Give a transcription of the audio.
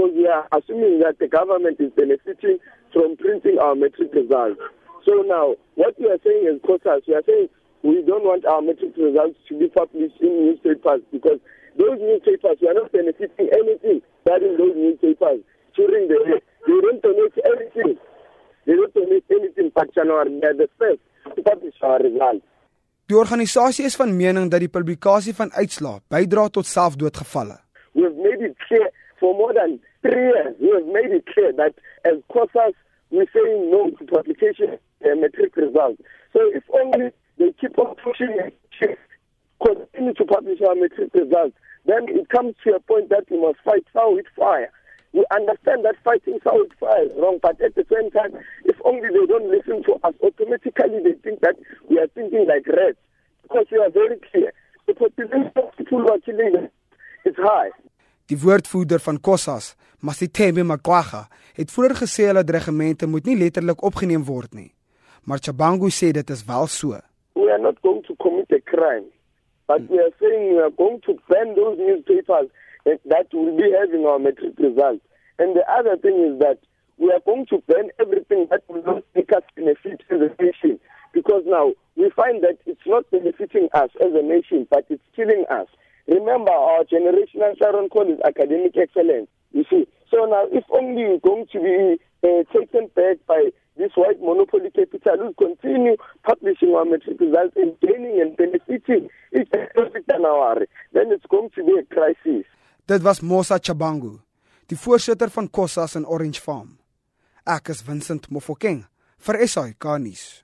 because we are assuming that the government is benefiting from printing our matric results. So now, what we are saying is COSAS, we are saying we don't want our matric results to be published in newspapers because those newspapers, we are not benefiting anything that in those newspapers during the year. They don't donate anything. They don't donate anything but January. They are the first to publish our results. Die organisasie is van mening dat die publikasie van uitslae bydra tot selfdoodgevalle. We have made it clear for more than 3 years. We have made it clear that as COSAS we saying no to publication uh, matric results. So if only they keep on pushing it, continue to publish our matric results, then it comes to a point that we must fight fire with fire. We understand that fighting fire with fire is wrong, but at the same time, if only they don't listen to us, automatically they think that we are thinking like rats. Because we are very clear. The population of people who are killing is high. Die woordvoerder van Kossas, Masithembe Makwaga, het vroeër gesê hulle dreigemente moet nie letterlik opgeneem word nie. Maar Chabangu sê dit is wel so. We are not going to commit a crime, but we are saying we are going to ban those newspapers that will be having our matric results. And the other thing is that we are going to ban everything that will not make us benefit as a nation. Because now we find that it's not benefiting us as a nation, but it's killing us. Remember, our generational Sharon call is academic excellence. You see, so now if only we're going to be uh, taken back by this white monopoly capital, will continue publishing our matric results and gaining and benefiting each every then it's going to be a crisis. Dit was Mosa Chabangu, die voorsitter van Kossas in Orange Farm. Ek is Vincent Mofokeng vir SAK nuus.